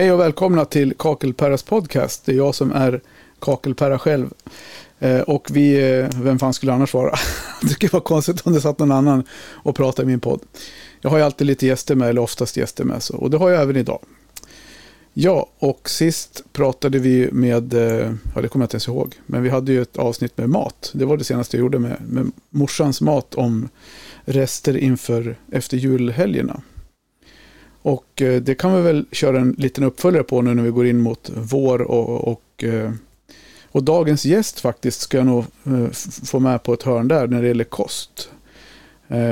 Hej och välkomna till Kakelperras podcast. Det är jag som är Kakelperra själv. Eh, och vi, eh, vem fan skulle det annars vara? det skulle vara konstigt om det satt någon annan och pratade i min podd. Jag har ju alltid lite gäster med, eller oftast gäster med, så, och det har jag även idag. Ja, och sist pratade vi med, eh, ja det kommer jag inte ens ihåg, men vi hade ju ett avsnitt med mat. Det var det senaste jag gjorde med, med morsans mat om rester inför efter julhelgerna. Och eh, det kan vi väl köra en liten uppföljare på nu när vi går in mot vår och, och, eh, och dagens gäst faktiskt ska jag nog eh, få med på ett hörn där när det gäller kost.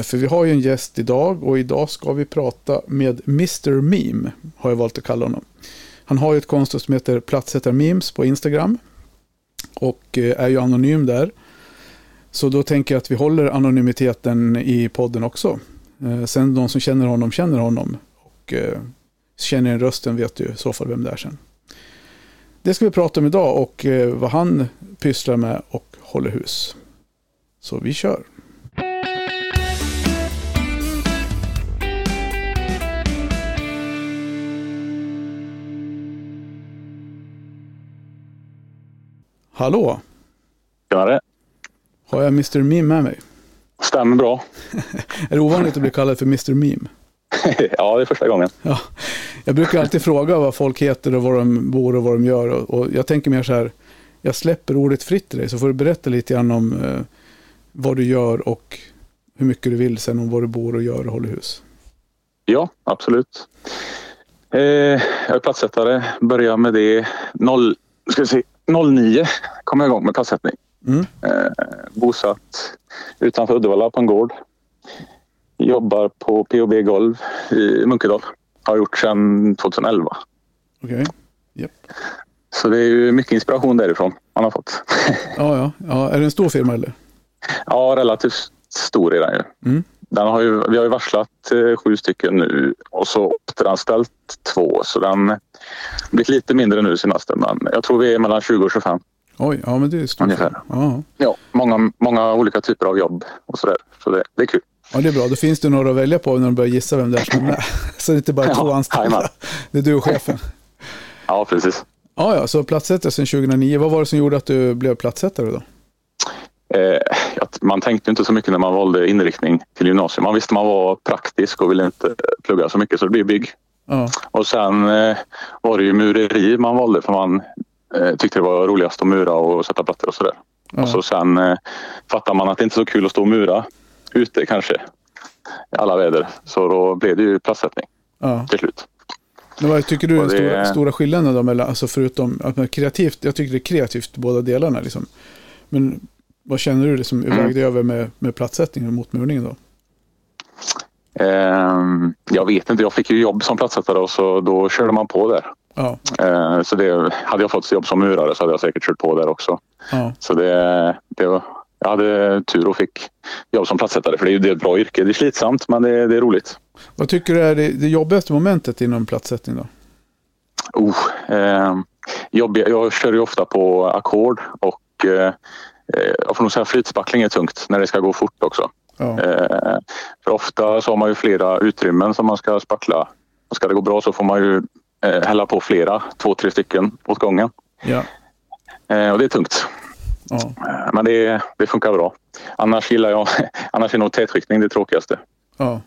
För vi har ju en gäst idag och idag ska vi prata med Mr. Meme, har jag valt att kalla honom. Han har ju ett konto som heter Platsättar Memes på Instagram. Och är ju anonym där. Så då tänker jag att vi håller anonymiteten i podden också. Sen de som känner honom känner honom. Och känner en rösten vet ju i så fall vem det är sen. Det ska vi prata om idag och vad han pysslar med och håller hus. Så vi kör. Hallå! Tjenare! Har jag Mr. Meme med mig? Stämmer bra. är det ovanligt att bli kallad för Mr. Meme? Ja, det är första gången. Ja. Jag brukar alltid fråga vad folk heter och var de bor och vad de gör. Och, jag tänker mer så här, jag släpper ordet fritt till dig så får du berätta lite grann om eh, vad du gör och hur mycket du vill sen om var du bor och gör och håller hus. Ja, absolut. Eh, jag är platssättare, börjar med det 0, ska vi se, 09 kom jag igång med platssättning. Mm. Eh, bosatt utanför Uddevalla på en gård. Jobbar på POB Golv i Munkedal. Har gjort sedan 2011. Okej. Okay. Yep. Så det är ju mycket inspiration därifrån man har fått. ja, ja, ja. Är det en stor firma eller? Ja, relativt stor är den ju. Mm. Den har ju vi har ju varslat eh, sju stycken nu och så återanställt två. Så den har blivit lite mindre nu senaste. Men jag tror vi är mellan 20 och 25. Oj, ja men det är stort. Ungefär. Ja. ja, många, många olika typer av jobb och sådär. Så det, det är kul. Ja, det är bra. Då finns det några att välja på när de börjar gissa vem det är som är med. Så det är inte bara ja, två anställda. Det är du och chefen. Ja, precis. Ja, ja, så platssättare sedan 2009. Vad var det som gjorde att du blev platssättare då? Eh, man tänkte inte så mycket när man valde inriktning till gymnasiet. Man visste man var praktisk och ville inte plugga så mycket så det blev bygg. Ja. Och sen eh, var det ju mureri man valde för man eh, tyckte det var roligast att mura och sätta plattor och sådär. Ja. Och så sen eh, fattar man att det inte är så kul att stå och mura ute kanske i alla väder. Så då blev det ju platssättning ja. till slut. Men vad tycker du är den stora, stora skillnaden då mellan, alltså förutom att man kreativt, jag tycker det är kreativt båda delarna liksom. Men vad känner du liksom mm. vägde över med, med platssättningen mot murningen då? Um, jag vet inte, jag fick ju jobb som platssättare och så då körde man på där. Ja. Uh, så det, hade jag fått jobb som murare så hade jag säkert kört på där också. Ja. Så det, det jag hade tur och fick jobb som platssättare för det är ju ett bra yrke. Det är slitsamt men det, det är roligt. Vad tycker du är det, det jobbigaste momentet inom platssättning då? Oh, eh, jobbiga, jag kör ju ofta på ackord och eh, Eh, jag får nog säga flytspackling är tungt när det ska gå fort också. Ja. Eh, för ofta så har man ju flera utrymmen som man ska spackla. Och ska det gå bra så får man ju eh, hälla på flera, två, tre stycken åt gången. Ja. Och det är tungt. Ja. Men det, det funkar bra. Annars gillar jag, annars är nog tätskiktning det tråkigaste. Ja.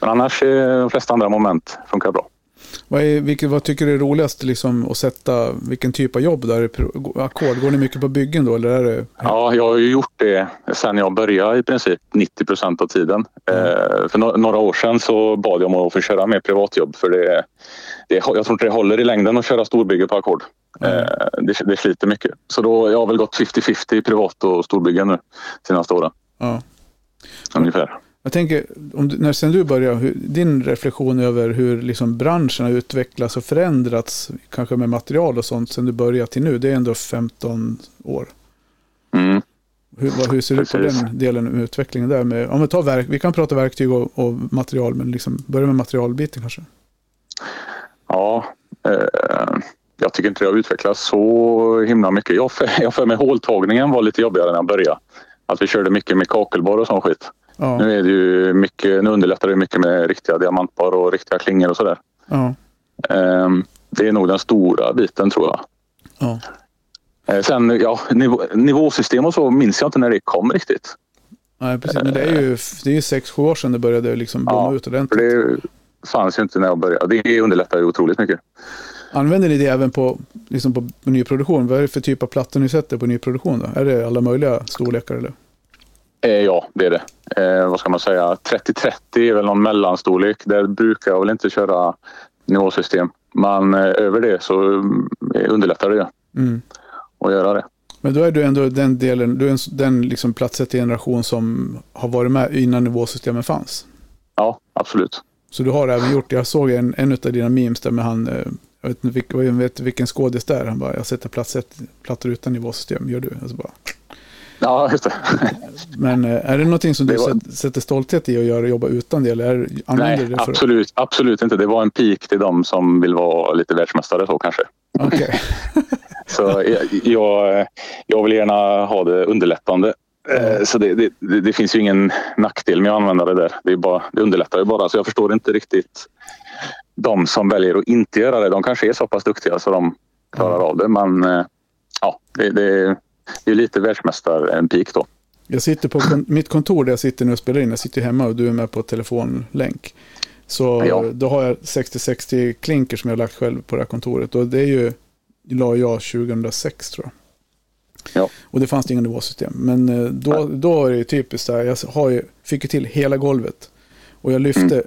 Men annars de flesta andra moment funkar bra. Vad, är, vilket, vad tycker du är roligast liksom, att sätta? Vilken typ av jobb? Där ackord? Går ni mycket på byggen då? Eller är det... Ja, jag har ju gjort det sen jag började i princip 90 procent av tiden. Mm. Eh, för no några år sedan så bad jag om att få köra mer privatjobb för det, det, jag tror inte det håller i längden att köra storbygge på ackord. Mm. Eh, det, det sliter mycket. Så då, jag har väl gått 50-50 i privat och storbyggen nu senaste åren. Mm. Ungefär. Jag tänker, om du, när sen du började, hur, din reflektion över hur liksom branschen har utvecklats och förändrats, kanske med material och sånt, sen du började till nu, det är ändå 15 år. Mm. Hur, hur ser ut på den delen av utvecklingen där? Med, om vi, tar verk, vi kan prata verktyg och, och material, men liksom, börja med materialbiten kanske. Ja, eh, jag tycker inte har utvecklats så himla mycket. Jag för, jag för mig håltagningen var lite jobbigare när jag började. Att vi körde mycket med kakelbar och sån skit. Ja. Nu är det ju mycket, nu underlättar det mycket med riktiga diamantbar och riktiga klingor och sådär. Ja. Ehm, det är nog den stora biten tror jag. Ja. Eh, sen ja, nivå, nivåsystem och så minns jag inte när det kom riktigt. Nej, precis. Men det är ju, det är ju sex, sju år sedan det började liksom blomma Ja, ut ordentligt. det fanns ju inte när jag började. Det underlättar ju otroligt mycket. Använder ni det även på, liksom på nyproduktion? Vad är det för typ av plattor ni sätter på nyproduktion då? Är det alla möjliga storlekar eller? Eh, ja, det är det. Eh, vad ska man säga? 30-30 är väl någon mellanstorlek. Där brukar jag väl inte köra nivåsystem. Men eh, över det så mm, underlättar det ju Mm. att göra det. Men då är du ändå den delen, du är en, den liksom platset i generation som har varit med innan nivåsystemen fanns. Ja, absolut. Så du har även gjort, jag såg en, en av dina memes där med han, eh, jag vet inte vilk, jag vet vilken skådis det är, han bara, jag sätter plattor utan nivåsystem, gör du? Alltså bara. Ja, just det. Men eh, är det någonting som du Det var- sätter, stolthet i att göra, jobba utan det? Eller använder Nej, du det för absolut, absolut inte. Det var en peak till de som vill vara lite världsmästare så kanske. Okej. Så jag, jag, jag vill gärna ha det underlättande. Eh, Så det, det, det det finns ju ingen nackdel med att använda det där. Det, är bara, det underlättar ju bara. Så jag förstår inte riktigt de som väljer att inte göra det. De kanske är så pass duktiga så de klarar av det. Men eh, ja, det, det, det är lite världsmästare en peak då. Jag sitter på kon- mitt kontor där jag sitter nu och spelar in. Jag sitter hemma och du är med på telefonlänk. Så Ja. då har jag 6060 klinker som jag har lagt själv på det här kontoret. Och det är ju, la jag 2006 tror jag. Ja. Och det fanns det inga nivåsystem. Men eh, då, då är det ju typiskt där. Jag har ju, fick ju till hela golvet. Och jag lyfte, Mm.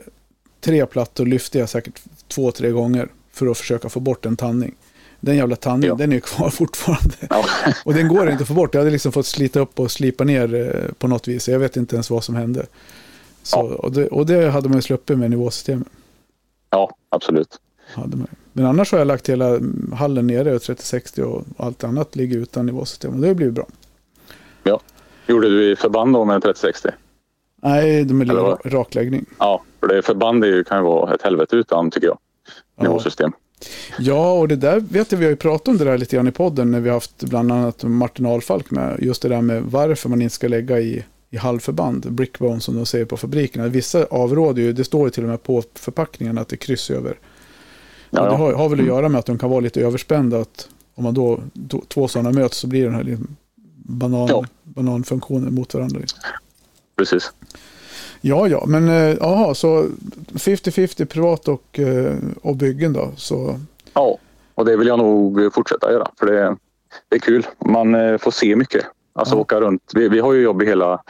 Tre plattor lyfte jag säkert två, tre gånger. För att försöka få bort en tandning. Den jävla tandningen, Ja. den är ju kvar fortfarande. Ja. Och den går inte att få bort. Jag hade liksom fått slita upp och slipa ner eh, på något vis. Jag vet inte ens vad som hände. Så, Ja. och, det, och det hade man ju sluppit med nivåsystemet. ja, absolut. Hade man. Men annars har jag lagt hela mm, hallen nere och 3060 och allt annat ligger utan nivåsystem. Och det har blivit bra. Gjorde du i förband då med 3060? Nej, de är Eller rakläggning. Ja, för det förband är ju, kan ju vara ett helvete utan tycker jag. Ja. Nivåsystem. Ja, och det där vet jag, vi har ju pratat om det där lite grann i podden när vi har haft bland annat Martin Alfalk med. Just det där med varför man inte ska lägga i, i halvförband, brickbone som de säger på fabrikerna. Vissa avråder ju, det står ju till och med på förpackningen att det är kryss över. Ja, och det ja. har, har väl att göra med att de kan vara lite överspända. Att om man då, då två sådana möts så blir den här liksom banan, Ja. bananfunktionen mot varandra. Liksom. Precis. Ja, ja, men eh, jaha, så 50-50 privat och, eh, och byggen då. Så Ja, och det vill jag nog fortsätta göra för det, det är kul. Man eh, får se mycket. Alltså Ja. åka runt. Vi, vi har ju jobb i hela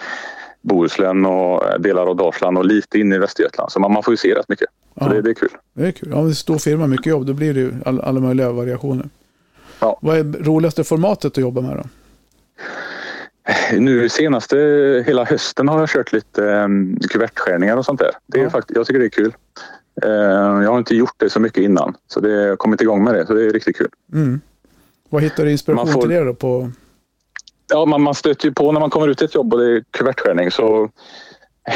Bohuslän och delar av Dalsland och lite in i Västergötland. Så man, man får ju se rätt mycket. Ja. det, det är kul. Det är kul. Ja, om det stor firma, mycket jobb, då blir det ju all, alla möjliga variationer. Ja. Vad är roligaste formatet att jobba med då? Nu senaste hela hösten har jag kört lite um, kuvertskärningar och sånt där. Det är Ja. faktiskt, jag tycker det är kul. Eh, jag har inte gjort det så mycket innan så det har kommit igång med det så det är riktigt kul. Mm. Vad hittar du inspiration får- till det då? På... Ja, man, man stöter ju på när man kommer ut till ett jobb och det är kuvertskärning så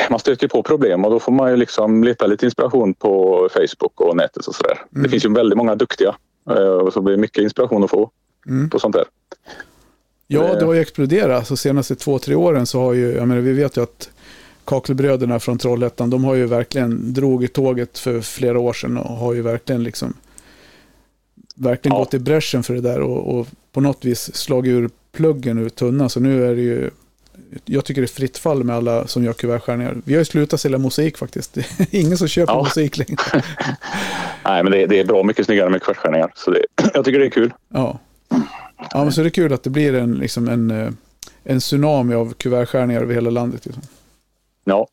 man stöter ju på problem och då får man ju liksom leta lite inspiration på Facebook och nätet och sådär. Mm. Det finns ju väldigt många duktiga eh, och så blir det mycket inspiration att få Mm. på sånt där. Ja, Det- det har ju exploderat. Så senaste två, tre åren så har ju, jag menar, vi vet ju att Kakelbröderna från Trollhättan, de har ju verkligen dragit tåget för flera år sedan och har ju verkligen liksom verkligen Ja. gått i bräschen för det där och, och på något vis slagit ur pluggen ur tunnan. Så nu är det ju, jag tycker det är fritt fall med alla som gör kuvertskärningar. Vi har ju slutat sälja mosaik faktiskt. Det är ingen som köper Ja. mosaik längre. Nej, men det, det är bra mycket snyggare med kuvertskärningar så det, jag tycker det är kul. Ja. Ja, men så är det kul att det blir en, liksom en, eh, en tsunami av kuvertskärningar över hela landet. Liksom. Ja.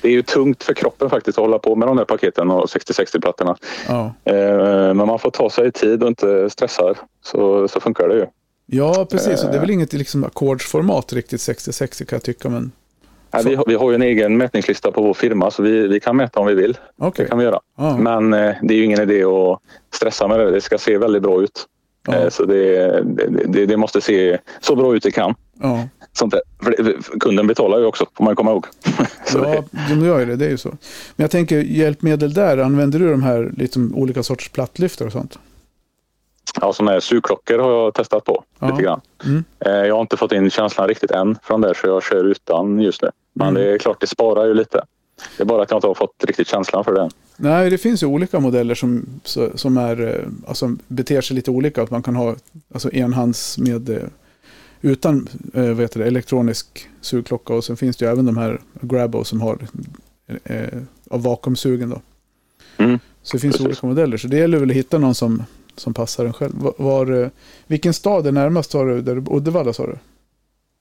Det är ju tungt för kroppen faktiskt att hålla på med de där paketen och 60-60-plattorna. Ja. Eh, men man får ta sig tid och inte stressa så, så funkar det ju. Ja, precis. Och det är väl inget liksom, ackordsformat riktigt 60-60 kan jag tycka. Men Nej, vi, har, vi har ju en egen mätningslista på vår firma så vi, vi kan mäta om vi vill. okej. Det kan vi göra. Ja. Men eh, det är ju ingen idé att stressa med det. Det ska se väldigt bra ut. Ja. Eh, så det, det, det, måste se så bra ut det kan. Ja, Sånt där. För kunden betalar ju också, får man komma ihåg. ja det, de gör ju det. Det är ju så. Men jag tänker hjälpmedel där. Använder du de här liksom, olika sorters plattlyftar och sånt? ja, såna här sugklockor har jag testat på Ja. lite grann. Mm. Eh, jag har inte fått in känslan riktigt än från där så jag kör utan just nu. Men Mm. det är klart, det sparar ju lite. Det är bara att jag inte har fått riktigt känslan för det. än. Nej, det finns ju olika modeller som, som är, eh, alltså, beter sig lite olika. Att man kan ha alltså, enhands med eh, utan eh, heter det, elektronisk sugklocka. Och sen finns det ju även de här Grabo som har eh, av vakuumsugen. Då. Mm. Så det finns Precis. olika modeller. Så det gäller väl att hitta någon som, som passar en själv. Var, var, vilken stad är närmast? Har du, där, Uddevalla sa du?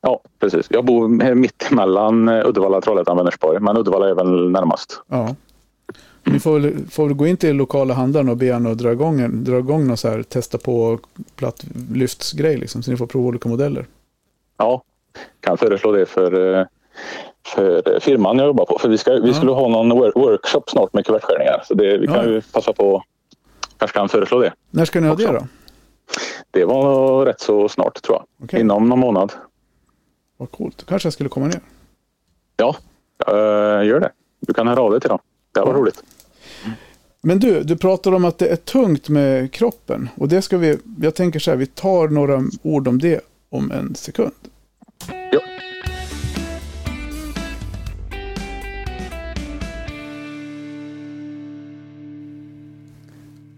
Ja, precis. Jag bor mitt emellan Uddevalla, Trollhättan och Vänersborg. Men Uddevalla är väl närmast. Ja. Ni får väl, får väl gå in till lokala handlaren och be honom dra igång, dra igång någon så här, testa på platt lyftsgrej liksom, så ni får prova olika modeller. Ja, kan föreslå det för, eh, för firman jag jobbar på. För vi, ska, vi ja. skulle ha någon workshop snart med kuvertskärningar. Så det, vi kan ja. ju passa på kanske kan föreslå det. När ska ni ha det då? Det var rätt så snart tror jag. Okay. Inom någon månad. Vad coolt. Kanske jag skulle komma ner. Ja, uh, gör det. Du kan höra av dig till dem. Det var roligt. Men du, du pratar om att det är tungt med kroppen. Och det ska vi, jag tänker så här, vi tar några ord om det om en sekund. Ja.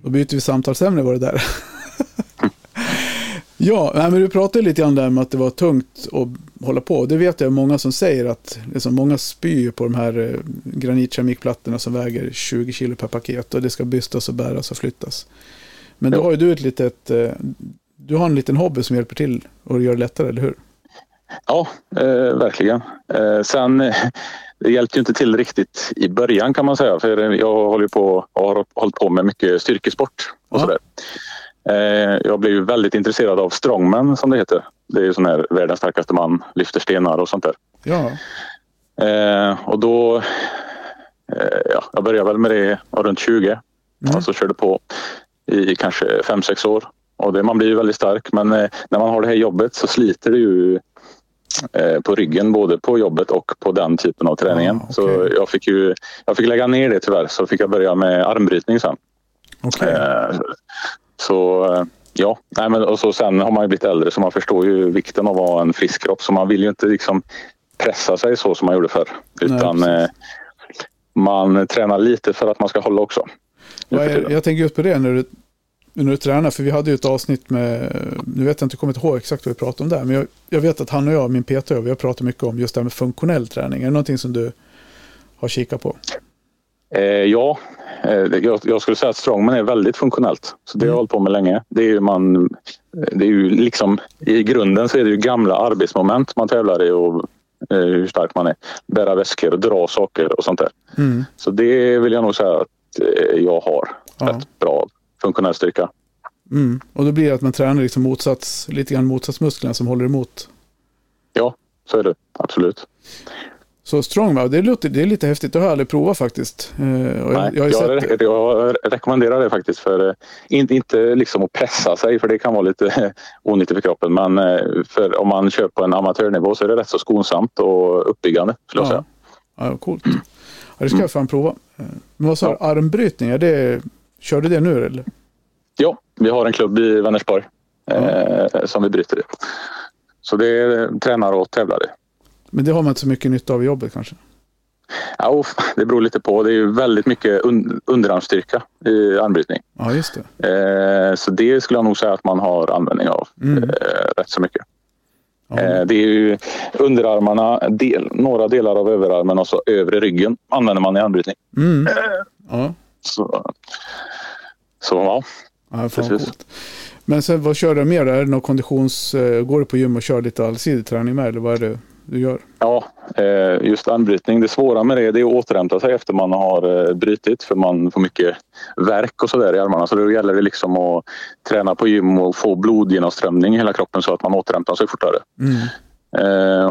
Då byter vi samtalsämne var det där. Ja, men du pratade lite grann där om att det var tungt att hålla på. Det vet jag många som säger att liksom, många spyr på de här eh, granitkeramikplattorna som väger 20 kilo per paket och det ska bystas och bäras och flyttas. Men då har ju du ett litet, eh, du har en liten hobby som hjälper till och gör det lättare, eller hur? Ja, eh, verkligen. Eh, sen, det hjälpte ju inte till riktigt i början kan man säga. För jag håller på och har hållit på med mycket styrkesport och sådär. Eh, jag blev ju väldigt intresserad av strongman som det heter. Det är ju sån här världens starkaste man, lyfter stenar och sånt där. Ja. Eh, och då, eh, ja, jag började väl med det runt 20. Mm. Och så körde på i kanske 5-6 år. Och det, man blir ju väldigt stark men när man har det här jobbet så sliter det ju på ryggen både på jobbet och på den typen av träningen. Ah, okay. Så jag fick, ju, jag fick lägga ner det tyvärr så fick jag börja med armbrytning sen. Okay. Eh, så ja, Nej, men, och så sen har man ju blivit äldre så man förstår ju vikten av att ha en frisk kropp så man vill ju inte liksom pressa sig så som man gjorde förr. Utan Nej, man tränar lite för att man ska hålla också. Jag, jag tänker just på det när du när du tränar, för vi hade ju ett avsnitt med, nu vet jag inte, jag kommer inte ihåg exakt vad vi pratade om där, men jag, jag vet att han och jag, min PT, vi har pratat mycket om just det här med funktionell träning. Är det någonting som du har kikat på? Eh, ja, eh, jag, jag, skulle säga att strongman är väldigt funktionellt. Så det har jag mm. hållit på med länge. Det är man, det är ju liksom, I grunden så är det ju gamla arbetsmoment man tävlar i och eh, hur stark man är. Bära väskor, dra saker och sånt där. Mm. Så det vill jag nog säga att eh, jag har ja. rätt bra funktionell styrka. Mm. Och då blir det att man tränar liksom motsats, lite grann motsatsmusklerna som håller emot. Ja, så är det. Absolut. Så strongman, det, låter, det är lite häftigt. Det har jag aldrig provat faktiskt. Eh, jag, Nej, jag, jag, sett... jag, rekommenderar det faktiskt. för eh, Inte, inte liksom att pressa sig, för det kan vara lite onyttigt för kroppen. Men eh, för om man kör på en amatörnivå så är det rätt så skonsamt och uppbyggande. Skulle jag säga. Ja, coolt. Ja, det ska jag fan prova. Men vad sa du, ja. armbrytning, är det Kör du det nu eller? Ja, vi har en klubb i Vänersborg eh, som vi bryter i. Så det är tränare och tävlare. Men det har man inte så mycket nytta av i jobbet kanske? Ja, det beror lite på. Det är ju väldigt mycket un underarmsstyrka i armbrytning. Ja, just det. Eh, så det skulle jag nog säga att man har användning av mm. eh, rätt så mycket. Ja. Eh, det är ju underarmarna, del, några delar av överarmen och så övre ryggen använder man i armbrytning. Mm. Ja. Så, så ja, ja precis. Men sen vad kör du mer? Är det någon konditions... Eh, går du på gym och kör lite allsidig träning med eller vad är det du gör? Ja, eh, just armbrytning. Det svåra med det, det är att återhämta sig efter man har eh, brutit för man får mycket verk och sådär i armarna. Så då gäller det liksom att träna på gym och få blodgenomströmning i hela kroppen så att man återhämtar sig fortare. Mm.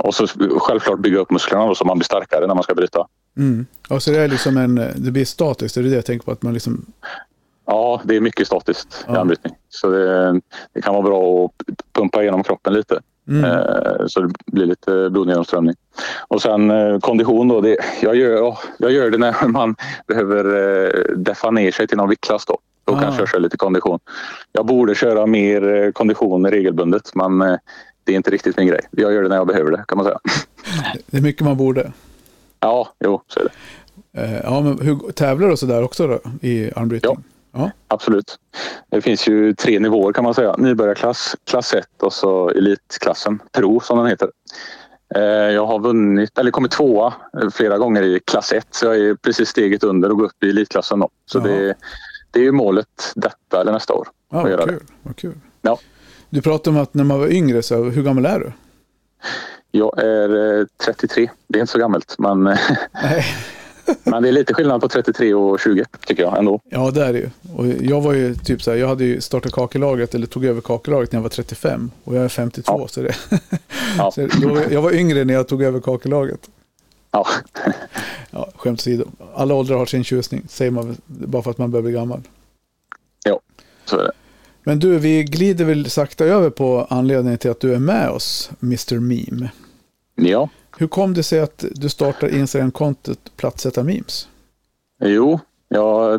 Och så självklart bygga upp musklerna då, så man blir starkare när man ska bryta. Mm. Och så det är liksom en, det blir statiskt, är det det jag tänker på? Att man liksom... Ja, det är mycket statiskt ja. i anbrytning. Så det, det, kan vara bra att pumpa igenom kroppen lite. Mm. Eh, så det blir lite blodgenomströmning. Och sen eh, kondition då. Det, jag, gör, jag gör det när man behöver eh, deffa ner sig till någon viktklass då. Då ah. kanske jag kör lite kondition. Jag borde köra mer kondition regelbundet men det är inte riktigt min grej. Jag gör det när jag behöver det kan man säga. Det är mycket man borde. Ja, jo, så är det. Ja, men hur, tävlar du så där också då, i armbrytning? Ja, ja, absolut. Det finns ju tre nivåer kan man säga. Nybörjarklass, klass 1 och så elitklassen, pro som den heter. Eh, jag har vunnit, eller kommit tvåa flera gånger i klass 1 så jag är precis steget under och går upp i elitklassen då. Så det, det är ju målet detta eller nästa år. Ja, vad kul. Vad kul. Ja. Du pratade om att när man var yngre, så hur gammal är du? Jag är 33. Eh, det är inte så gammalt, men, men det är lite skillnad på 33 och 20 tycker jag ändå. Ja, det är det ju. Och jag var ju typ så här, jag hade ju startat kakelaget eller tog över kakelaget när jag var 35 och jag är 52. Ja. Så det, ja. så då, jag var yngre när jag tog över kakelaget. Ja. ja, skämt åsido. Alla åldrar har sin tjusning, säger man bara för att man börjar bli gammal. Ja, så är det. Men du, vi glider väl sakta över på anledningen till att du är med oss, Mr Meme. Ja. Hur kom det sig att du startade Instagram-kontot Plattsätta Memes? Jo, jag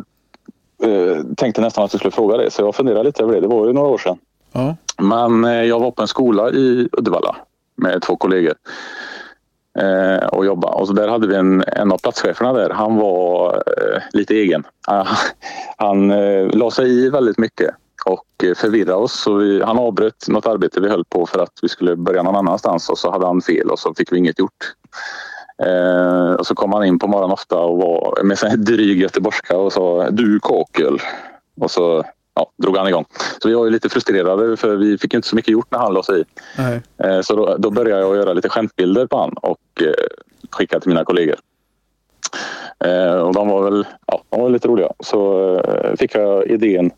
eh, tänkte nästan att du skulle fråga det, så jag funderade lite över det. Det var ju några år sedan. Ja. Men eh, jag var på en skola i Uddevalla med två kollegor eh, och jobba. Och så där hade vi en, en av platscheferna där. Han var eh, lite egen. han eh, la sig i väldigt mycket och eh, förvirra oss. Så vi, han avbröt något arbete vi höll på för att vi skulle börja någon annanstans och så hade han fel och så fick vi inget gjort. Eh, och så kom han in på morgonen ofta och var med en dryg göteborgska och sa du kakel. Och så ja, drog han igång. Så vi var ju lite frustrerade för vi fick inte så mycket gjort när han la sig i. Eh, så då, då, började jag göra lite skämtbilder på han och eh, skicka till mina kollegor. Eh, och de var väl ja, de var lite roliga. Så eh, fick jag idén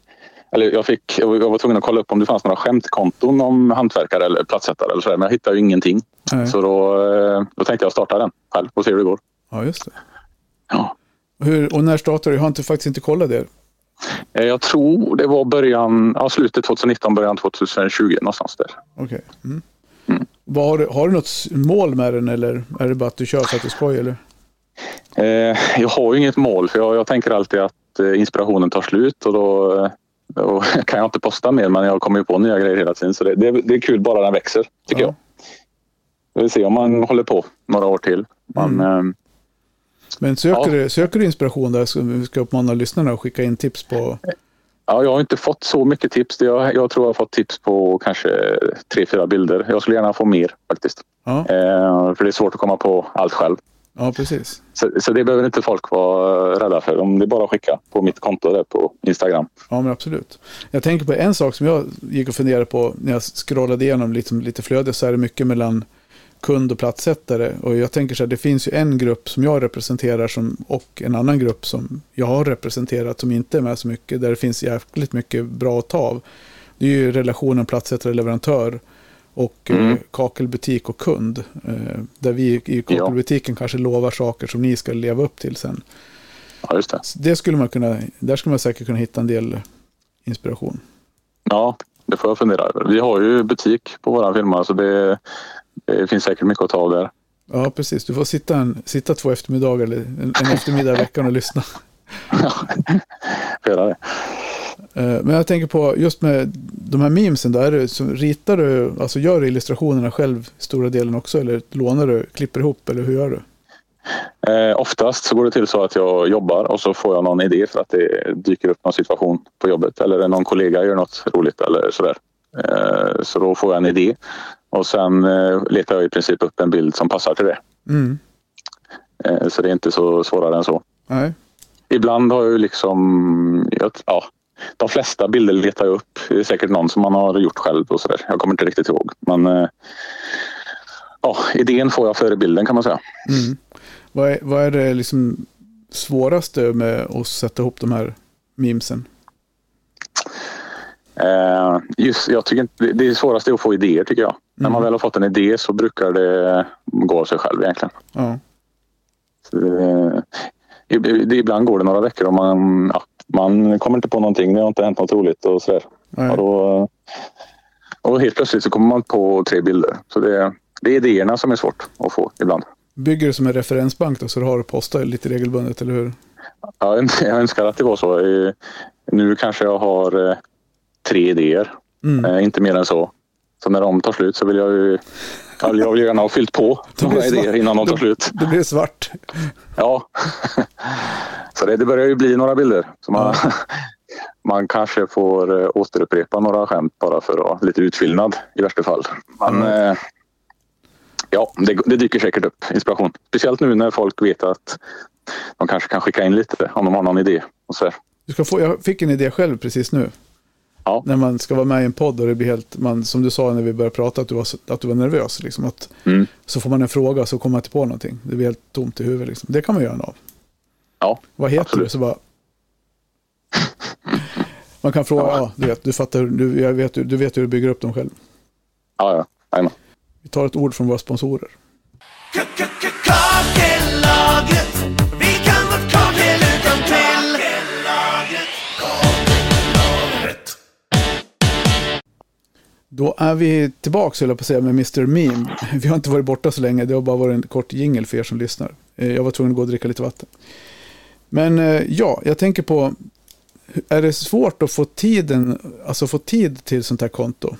eller jag, fick, jag var tvungen att kolla upp om det fanns några skämtkonton om hantverkare eller platssättare eller så där, men jag hittade ju ingenting. Nej. Så då, eh, då tänkte jag starta den själv och se hur det går. Ja, just det. Ja. Hur, och när startade du? Jag har inte, faktiskt inte kollat det. Eh, jag tror det var början, ja, slutet 2019, början 2020 någonstans där. Okej. Okay. Mm. Mm. Har, har, du något mål med den eller är det bara att du kör för att det är skoj? Eller? Eh, jag har ju inget mål för jag, jag tänker alltid att eh, inspirationen tar slut och då och kan jag inte posta mer men jag kommer ju på nya grejer hela tiden. Så det, det, det är kul bara den växer tycker ja. jag. Vi vill se om man håller på några år till. Man, mm. eh, men söker, ja. du, söker du inspiration där? Ska, vi ska uppmana lyssnarna att skicka in tips på? Ja, jag har inte fått så mycket tips. Jag, jag tror jag har fått tips på kanske tre, fyra bilder. Jag skulle gärna få mer faktiskt. Ja. Eh, för det är svårt att komma på allt själv. Ja, precis. Så, så, det behöver inte folk vara rädda för. Om det är bara att skicka på mitt konto där på Instagram. Ja, men absolut. Jag tänker på en sak som jag gick och funderade på när jag scrollade igenom liksom lite flöde så är det mycket mellan kund och platssättare. Och jag tänker så här, det finns ju en grupp som jag representerar som, och en annan grupp som jag har representerat som inte är med så mycket, där det finns jäkligt mycket bra att ta av. Det är ju relationen platssättare-leverantör och eh, mm. kakelbutik och kund. Eh, där vi i kakelbutiken ja. kanske lovar saker som ni ska leva upp till sen. Ja, just det. det skulle man kunna, där skulle man säkert kunna hitta en del inspiration. Ja, det får jag fundera över. Vi har ju butik på vår firma så det, det, finns säkert mycket att ta av där. Ja, precis. Du får sitta, en, sitta två eftermiddagar eller en, en eftermiddag i veckan och lyssna. Ja, får göra det. Eh, men jag tänker på just med de här memesen, där så ritar du, alltså gör du illustrationerna själv stora delen också eller lånar du, klipper ihop eller hur gör du? Eh, oftast så går det till så att jag jobbar och så får jag någon idé för att det dyker upp någon situation på jobbet eller någon kollega gör något roligt eller sådär. Eh, så då får jag en idé och sen eh, letar jag i princip upp en bild som passar till det. Mm. Eh, så det är inte så svårare än så. Nej. Ibland har jag ju liksom, ja, de flesta bilder letar jag upp. Det är säkert någon som man har gjort själv och sådär. Jag kommer inte riktigt ihåg. Men eh, ja, idén får jag före bilden kan man säga. Mm. Vad, är, vad är det liksom svåraste med att sätta ihop de här memesen? Eh, just, jag tycker inte, det svåraste är att få idéer tycker jag. Mm. När man mm. väl har fått en idé så brukar det gå av sig själv egentligen. Ja. Så, eh, ibland går det några veckor och man, ja, man kommer inte på någonting. Det har inte hänt något roligt och sådär. Och, då, och helt plötsligt så kommer man på tre bilder. Så det, det är idéerna som är svårt att få ibland. Bygger du som en referensbank då så du har att posta lite regelbundet, eller hur? Ja, jag önskar att det var så. Nu kanske jag har eh, tre idéer. Mm. Eh, inte mer än så. Så när de tar slut så vill jag ju jag vill gärna ha fyllt på några idéer innan de tar slut. Det blir svart. Ja. Så det, det börjar ju bli några bilder. Så man, ja. man kanske får eh, återupprepa några skämt bara för att lite utfyllnad i värsta fall. Men mm. ja, det, det, dyker säkert upp inspiration. Speciellt nu när folk vet att de kanske kan skicka in lite om de har någon idé. Och så. Du ska få, jag fick en idé själv precis nu. Ja. När man ska vara med i en podd och det blir helt, man, som du sa när vi började prata, att du var, att du var nervös. Liksom, att, mm. Så får man en fråga och så kommer man inte på någonting. Det blir helt tomt i huvudet. Liksom. Det kan man göra av. Ja, Vad heter absolut. du? Så bara... Man kan fråga, ja, du vet, du fattar, du, jag vet, du vet hur du bygger upp dem själv. Ja, ja. Jajamän. Vi tar ett ord från våra sponsorer. Kakellaget, Då är vi tillbaka, höll jag på att säga, med Mr. Meme. Vi har inte varit borta så länge, det har bara varit en kort jingel för er som lyssnar. Eh, Jag var tvungen att gå och dricka lite vatten. Men eh, ja, jag tänker på, är det svårt att få tiden, alltså få tid till sånt här konto?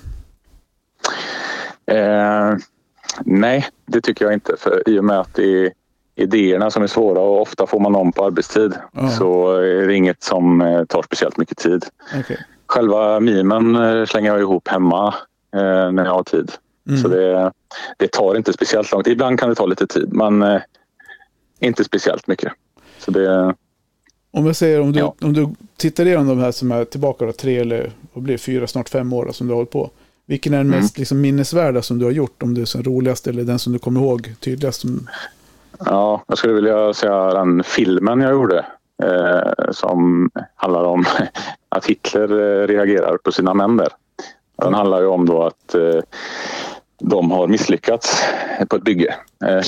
Eh, nej, det tycker jag inte. För I och med att det är idéerna som är svåra och ofta får man om på arbetstid Ja. så är det inget som eh, tar speciellt mycket tid. Okej. Själva mimen eh, slänger jag ihop hemma eh, när jag har tid. Mm. Så det, det tar inte speciellt lång tid. Ibland kan det ta lite tid men eh, inte speciellt mycket. Så det, Om jag säger, om du, Ja. om du tittar igenom de här som är tillbaka då, tre eller vad blir det, fyra, snart fem år då, som du har hållit på. Vilken är den Mm. mest liksom, minnesvärda som du har gjort? Om du är den roligaste eller den som du kommer ihåg tydligast? Som, Ja, jag skulle vilja säga den filmen jag gjorde som handlar om att Hitler eh, reagerar på sina män där. Den handlar ju om då att eh, de har misslyckats på ett bygge eh,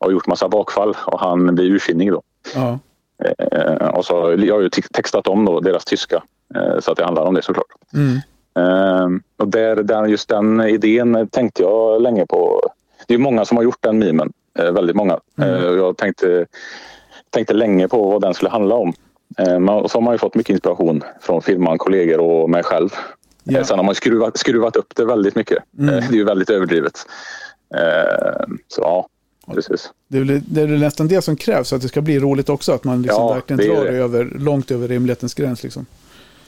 och gjort massa bakfall och han blir ursinnig då. ja. Eh, och så jag har ju te- textat om då deras tyska eh, så att det handlar om det såklart. Mm. Eh, och där, där, just den idén tänkte jag länge på. Det är många som har gjort den memen. Eh, väldigt många. Mm. Eh, jag tänkte, tänkte länge på vad den skulle handla om. Eh, så har man ju fått mycket inspiration från firman, kollegor och mig själv. Ja. Eh, sen har man skruvat, skruvat upp det väldigt mycket. Mm. Eh, det är ju väldigt överdrivet. Så ja, precis. Det är, väl, det är väl nästan det som krävs för att det ska bli roligt också. Att man liksom Ja, verkligen drar det. över, långt över rimlighetens gräns. Liksom.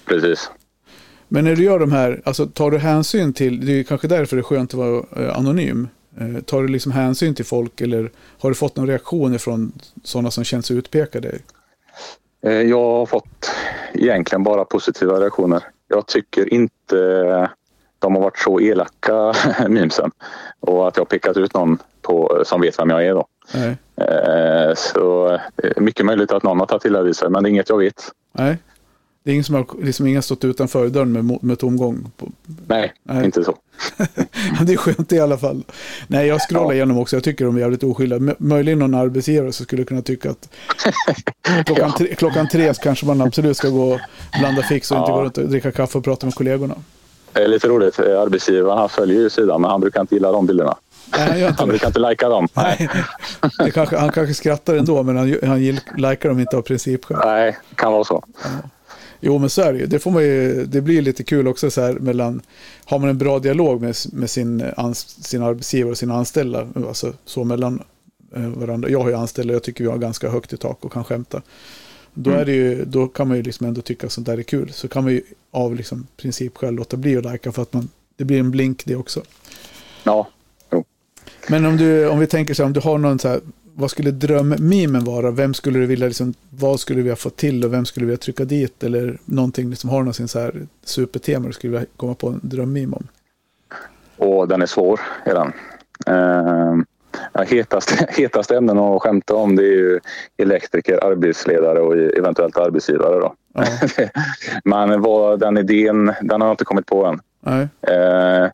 precis. Men när du gör de här, alltså tar du hänsyn till, det är kanske därför det är skönt att vara anonym. Eh, tar du liksom hänsyn till folk eller har du fått någon reaktion från sådana som känns utpekade? Eh, Jag har fått egentligen bara positiva reaktioner. Jag tycker inte de har varit så elaka, memesen. Och att jag har pekat ut någon på, som vet vem jag är då. Nej. Eh, Så mycket möjligt att någon har tagit illa vid sig, men det är inget jag vet. Nej. Det är ingen som har liksom ingen stått utanför dörren med, med tomgång. På, Nej, Nej. inte så. det är skönt i alla fall. Nej, jag scrollar Ja. igenom också. Jag tycker de är jävligt oskyldiga. M- möjligen någon arbetsgivare som skulle kunna tycka att klockan, tre, klockan tre så kanske man absolut ska gå och blanda fix och inte Ja. gå runt och dricka kaffe och prata med kollegorna. Det är lite roligt. Arbetsgivaren han följer ju sidan, men han brukar inte gilla de bilderna. Nej, han inte det. brukar inte lajka dem. Nej. Det kanske, han kanske skrattar ändå, men han, han likar dem inte av principskäl. Nej, kan vara så. Jo, men så är det ju. Det, får man ju, det blir lite kul också så här mellan, har man en bra dialog med, med sin, ans, sin arbetsgivare och sina anställda, alltså så mellan eh, varandra. Jag har ju anställda, jag tycker vi har ganska högt i tak och kan skämta. Då, är det ju, då kan man ju liksom ändå tycka att sånt där är kul. Så kan man ju av liksom principskäl låta bli att lajka för att man, det blir en blink det också. Ja, Men om, du, om vi tänker så här, om du har någon så här, vad skulle drömmimen vara? Vem skulle du vilja, liksom, vad skulle vi vilja få till och vem skulle vi vilja trycka dit? Eller någonting, liksom, har någonsin så här supertema du skulle vilja komma på en drömmim om? och den är svår. Är den. Eh, ja, hetaste, hetaste ämnen att skämta om det är ju elektriker, arbetsledare och eventuellt arbetsgivare. Då. Ja, Men vad, den idén, den har jag inte kommit på än. nej. Eh,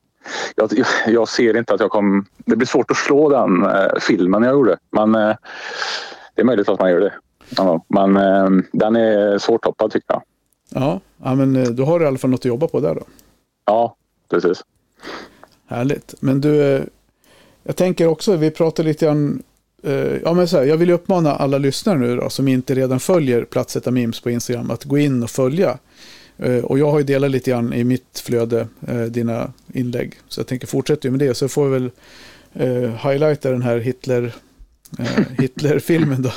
jag, jag ser inte att jag kommer... Det blir svårt att slå den eh, filmen jag gjorde. Men eh, det är möjligt att man gör det. Ja, men eh, den är svårtoppad tycker jag. Ja, ja, men eh, då har du i alla fall något att jobba på där då. Ja, precis. Härligt. Men du, eh, jag tänker också, vi pratar lite grann, eh, ja men så här, jag vill uppmana alla lyssnare nu då, som inte redan följer Platssätta Memes på Instagram, att gå in och följa. Eh, och jag har ju delat lite grann i mitt flöde, eh, dina inlägg. Så jag tänker fortsätta med det, så får vi väl eh, highlighta den här Hitler, Hitler-filmen då.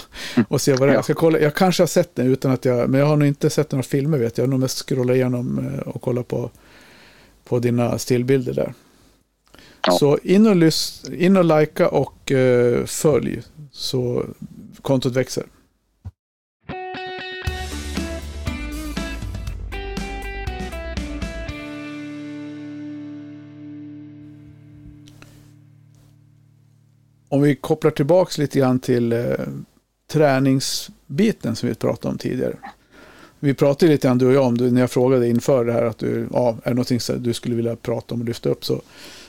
Och se vad det är. Jag, ska kolla, jag kanske har sett den utan att jag, men jag har nog inte sett några filmer vet jag. Jag har nog mest scrollat igenom och kollat på, på dina stillbilder där. Ja. Så in och, lys, in och likea och följ så kontot växer. Om vi kopplar tillbaka lite grann till eh, träningsbiten som vi pratade om tidigare. Vi pratade lite grann du och jag om, du, när jag frågade inför det här att du, ja, är det någonting som du skulle vilja prata om och lyfta upp så,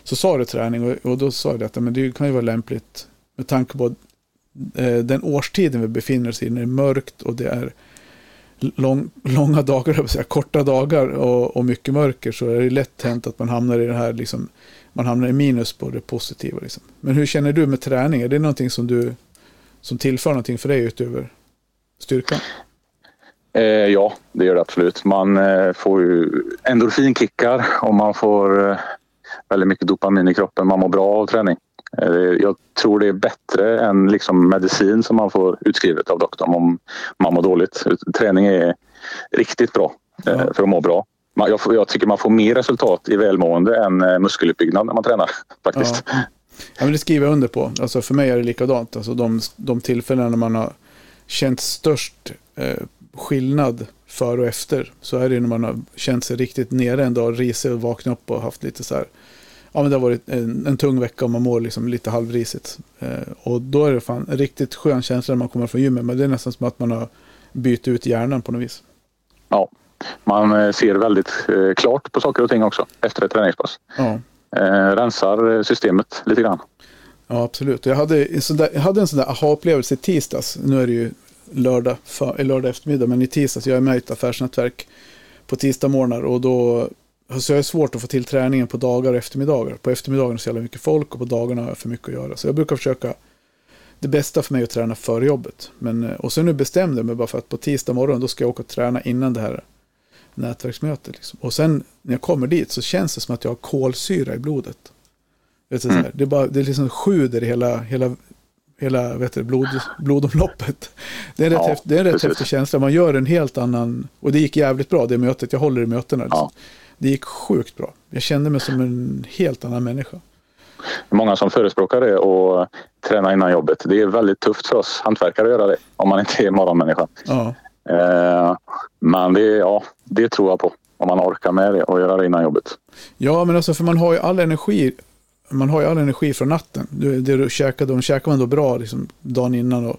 så sa du träning och, och då sa jag att men det kan ju vara lämpligt med tanke på eh, den årstiden vi befinner oss i, när det är mörkt och det är lång, långa dagar, säga, korta dagar och, och mycket mörker så är det lätt hänt att man hamnar i det här liksom, man hamnar i minus på det positiva. Liksom. Men hur känner du med träning? Är det någonting som du som tillför någonting för dig utöver styrkan? Eh, ja, det gör det absolut. Man eh, får ju endorfinkickar och man får eh, väldigt mycket dopamin i kroppen. Man mår bra av träning. Eh, jag tror det är bättre än liksom medicin som man får utskrivet av doktorn om man mår dåligt. Träning är riktigt bra eh, ja. för att må bra jag, jag, tycker man får mer resultat i välmående än eh, muskeluppbyggnad när man tränar. faktiskt. Ja. ja men det skriver jag under på. Alltså för mig är det likadant. Alltså de, de tillfällen när man har känt störst eh, skillnad före och efter så är det när man har känt sig riktigt nere en dag, risig och vaknat upp och haft lite så här ja men det har varit en, en tung vecka och man mår liksom lite halvrisigt. Eh, och då är det fan en riktigt skön känsla när man kommer från gymmet. Men det är nästan som att man har bytt ut hjärnan på något vis. Ja, man eh, ser väldigt eh, klart på saker och ting också efter ett träningspass. Ja. Eh, rensar systemet lite grann. Ja, absolut. Jag hade, där, jag hade en sån där aha-upplevelse i tisdags. Nu är det ju lördag, för, lördag eftermiddag, men i tisdags. Jag är med i ett affärsnätverk på tisdagsmorgnar och då så jag är svårt att få till träningen på dagar och eftermiddagar. På eftermiddagen är det så jävla mycket folk och på dagarna har jag för mycket att göra. Så jag brukar försöka det bästa för mig att träna före jobbet. Men, och så nu bestämde jag mig bara för att på tisdag morgon då ska jag åka och träna innan det här nätverksmöte. Liksom. Och sen när jag kommer dit så känns det som att jag har kolsyra i blodet. Vet du, mm. Det, är bara, det är liksom sjuder i hela, hela, hela vet du, blod, blodomloppet. Det är en rätt, ja, häftig, det är en rätt häftig känsla. Man gör en helt annan, och det gick jävligt bra det mötet. Jag håller i mötena. Liksom. Ja. Det gick sjukt bra. Jag kände mig som en helt annan människa. Många som förespråkar det och träna innan jobbet. Det är väldigt tufft för oss hantverkare att göra det om man inte är morgonmänniska. Ja. Eh, men det, ja, det tror jag på. Om man orkar med det och göra det innan jobbet. Ja, men alltså för man har ju all energi. Man har ju all energi från natten. Det, det du käkade, de käkar man då bra liksom, dagen innan och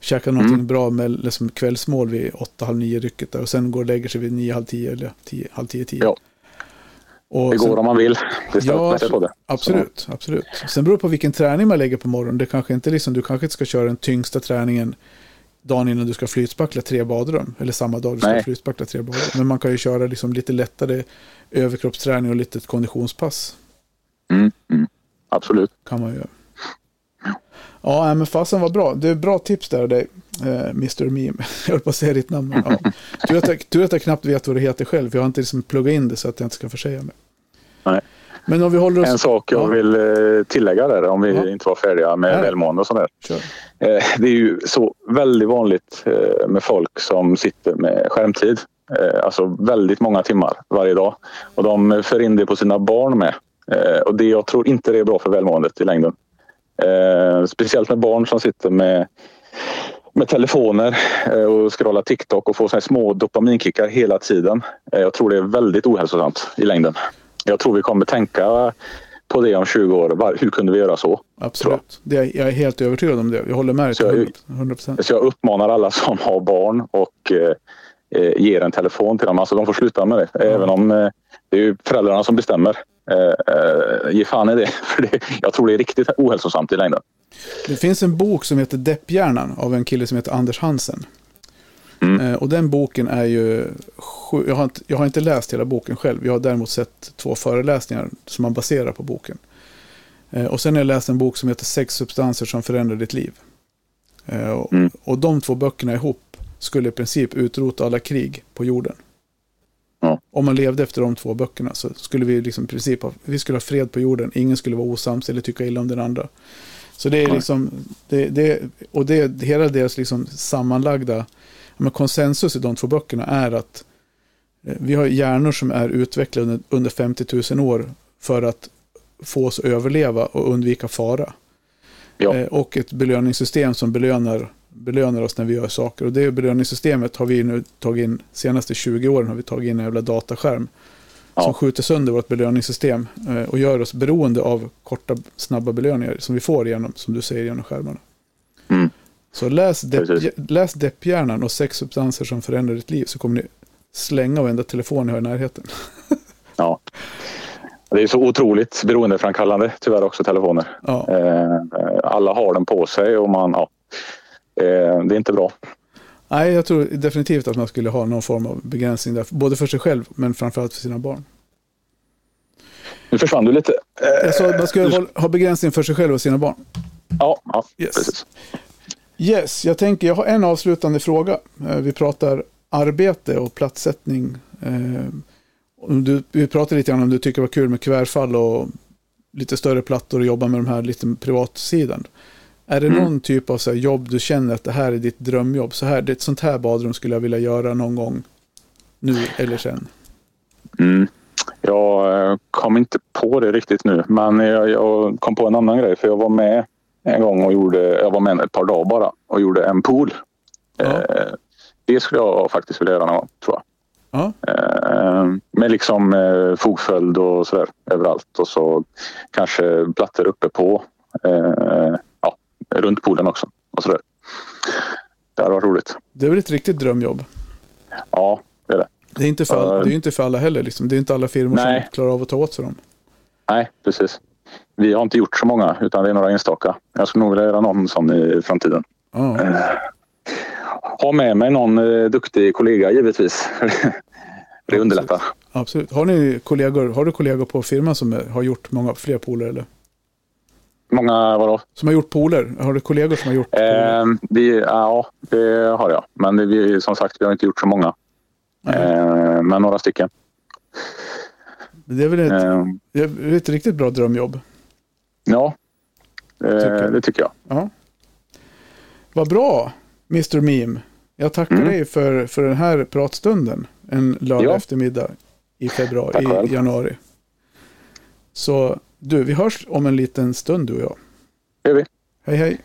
käkar någonting mm. bra med liksom, kvällsmål vid åtta, halv nio rycket där och sen går och lägger sig vid nio, halv tio eller tio, halv tio, tio. Ja. Och det går sen, om man vill. Det ja, på det. Absolut, så. absolut. Sen beror det på vilken träning man lägger på morgonen. Det kanske inte liksom, du kanske inte ska köra den tyngsta träningen dagen innan du ska flytspackla tre badrum. Eller samma dag du ska Nej. flytspackla tre badrum. Men man kan ju köra liksom lite lättare överkroppsträning och lite konditionspass. Mm, mm, absolut. Kan man göra. Ja, men fasen var bra. Det är bra tips där av dig, eh, Mr. Meme. Jag höll på att säga ditt namn. Ja. Tur, att jag, tur att jag knappt vet vad det heter själv. Jag har inte liksom pluggat in det så att jag inte ska försäga mig. Nej. Men om vi håller oss... En sak jag ja. vill eh, tillägga där, om vi ja. inte var färdiga med välmående och sådär. Sure. Det är ju så väldigt vanligt eh, med folk som sitter med skärmtid. Eh, alltså väldigt många timmar varje dag. Och de för in det på sina barn med. Och det, jag tror inte det är bra för välmåendet i längden. Speciellt med barn som sitter med med telefoner och scrollar TikTok och får så små dopaminkickar hela tiden. Jag tror det är väldigt ohälsosamt i längden jag tror vi kommer tänka på det om 20 år. Hur kunde vi göra så? Absolut. Det är, jag är helt övertygad om det. Jag håller med dig till 100%. Så jag uppmanar alla som har barn och eh, eh, ger en telefon till dem. Alltså de får sluta med det. Mm. Även om eh, det är föräldrarna som bestämmer. Eh, eh, ge fan i det. För det, jag tror det är riktigt ohälsosamt i längden. Det finns en bok som heter Depphjärnan av en kille som heter Anders Hansen. Mm. Eh, och den boken är ju, jag har, inte, jag har inte läst hela boken själv, jag har däremot sett två föreläsningar som man baserar på boken. Eh, och sen har jag läst en bok som heter Sex substanser som förändrar ditt liv. Eh, mm. Och de två böckerna ihop skulle i princip utrota alla krig på jorden. Ja. Om man levde efter de två böckerna så skulle vi liksom i princip ha, vi skulle ha fred på jorden. Ingen skulle vara osams eller tycka illa om den andra. Så det är liksom, det, det, och det, hela deras liksom sammanlagda men konsensus i de två böckerna är att eh, vi har hjärnor som är utvecklade under, under 50 000 år för att få oss att överleva och undvika fara. Ja. Eh, Och ett belöningssystem som belönar, belönar oss när vi gör saker. Och det belöningssystemet har vi nu tagit in, senaste 20 åren har vi tagit in en jävla dataskärm. Ja. Som skjuter sönder vårt belöningssystem eh, och gör oss beroende av korta, snabba belöningar som vi får genom, som du säger, genom skärmarna. Så läs, depp, Precis. läs Depphjärnan och sex substanser som förändrar ditt liv så kommer ni slänga varenda telefon ni har i närheten. Ja. Det är så otroligt beroendeframkallande tyvärr också telefoner. Ja, Eh, alla har den på sig och man, ja. Eh, det är inte bra. Nej, jag tror definitivt att man skulle ha någon form av begränsning där, både för sig själv men framförallt för sina barn. Nu försvann du lite. Eh, Jag sa att man ska ha- ha begränsning för sig själv och sina barn. ja, ja Yes. precis. Yes, jag tänker, jag har en avslutande fråga. Eh, Vi pratar arbete och platssättning. Eh, Du, vi pratade lite grann om du tycker det var kul med kuvertfall och lite större plattor och jobba med de här lite privatsidan. Är det Mm. någon typ av så här jobb du känner att det här är ditt drömjobb? Så här, det är ett sånt här badrum skulle jag vilja göra någon gång nu eller sen. Mm. Jag eh, kom inte på det riktigt nu, men jag, jag kom på en annan grej. För jag var med en gång och gjorde, jag var med ett par dagar bara och gjorde en pool. Ja. Eh, det skulle jag faktiskt vilja göra någon gång, tror jag. Ja, Eh, med liksom eh, fogsköld och sådär överallt och så kanske plattor uppe på. Eh, ja, runt poolen också och sådär. Det hade varit roligt. det är väl ett riktigt drömjobb. Ja, det är det. Det är inte för, alla, det är inte för alla heller. Liksom. Det är inte alla firmor Nej. som klarar av att ta åt sig dem. Nej, precis. Vi har inte gjort så många, utan det är några enstaka. Jag skulle nog vilja göra någon sån i framtiden. Ja. Ha med mig någon eh, duktig kollega givetvis. det underlättar. Absolut. Har, ni kollegor, har du kollegor på firman som har gjort många fler pooler? Eller? Många, vadå? Som har gjort pooler? Har du kollegor som har gjort? Eh, vi, ja, det har jag. Men det, vi, som sagt, vi har inte gjort så många. Eh, men några stycken. Det är väl ett, är väl ett riktigt bra drömjobb? ja, eh, Tycker det tycker jag. Ja. Vad bra, Mr. Meme. Jag tackar Mm. dig för, för den här pratstunden. En lördag Ja. eftermiddag i februari, i januari. Så du, vi hörs om en liten stund du och jag. Det gör vi. Hej hej.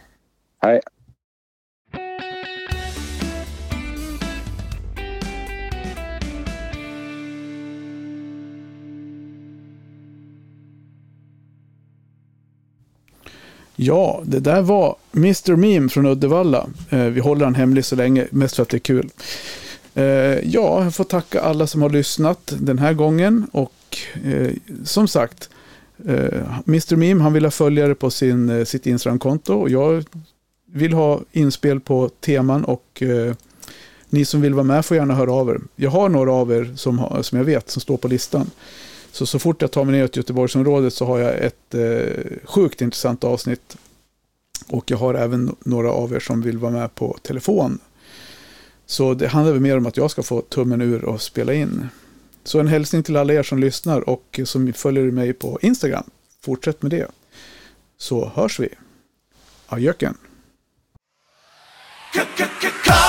Hej. Ja, det där var Mr. Meme från Uddevalla. Eh, vi håller han hemlig så länge, mest för att det är kul. Eh, ja, jag får tacka alla som har lyssnat den här gången. Och eh, som sagt, Mr. Meme han vill ha följare på sin, sitt Instagram-konto. Och jag vill ha inspel på teman och ni som vill vara med får gärna höra av er. Jag har några av er som, som jag vet som står på listan. Så, så fort jag tar mig ner till Göteborgsområdet så har jag ett eh, sjukt intressant avsnitt. Och jag har även några av er som vill vara med på telefon. Så det handlar väl mer om att jag ska få tummen ur och spela in. Så en hälsning till alla er som lyssnar och som följer mig på Instagram. Fortsätt med det. Så hörs vi. Adjöken. K-k-k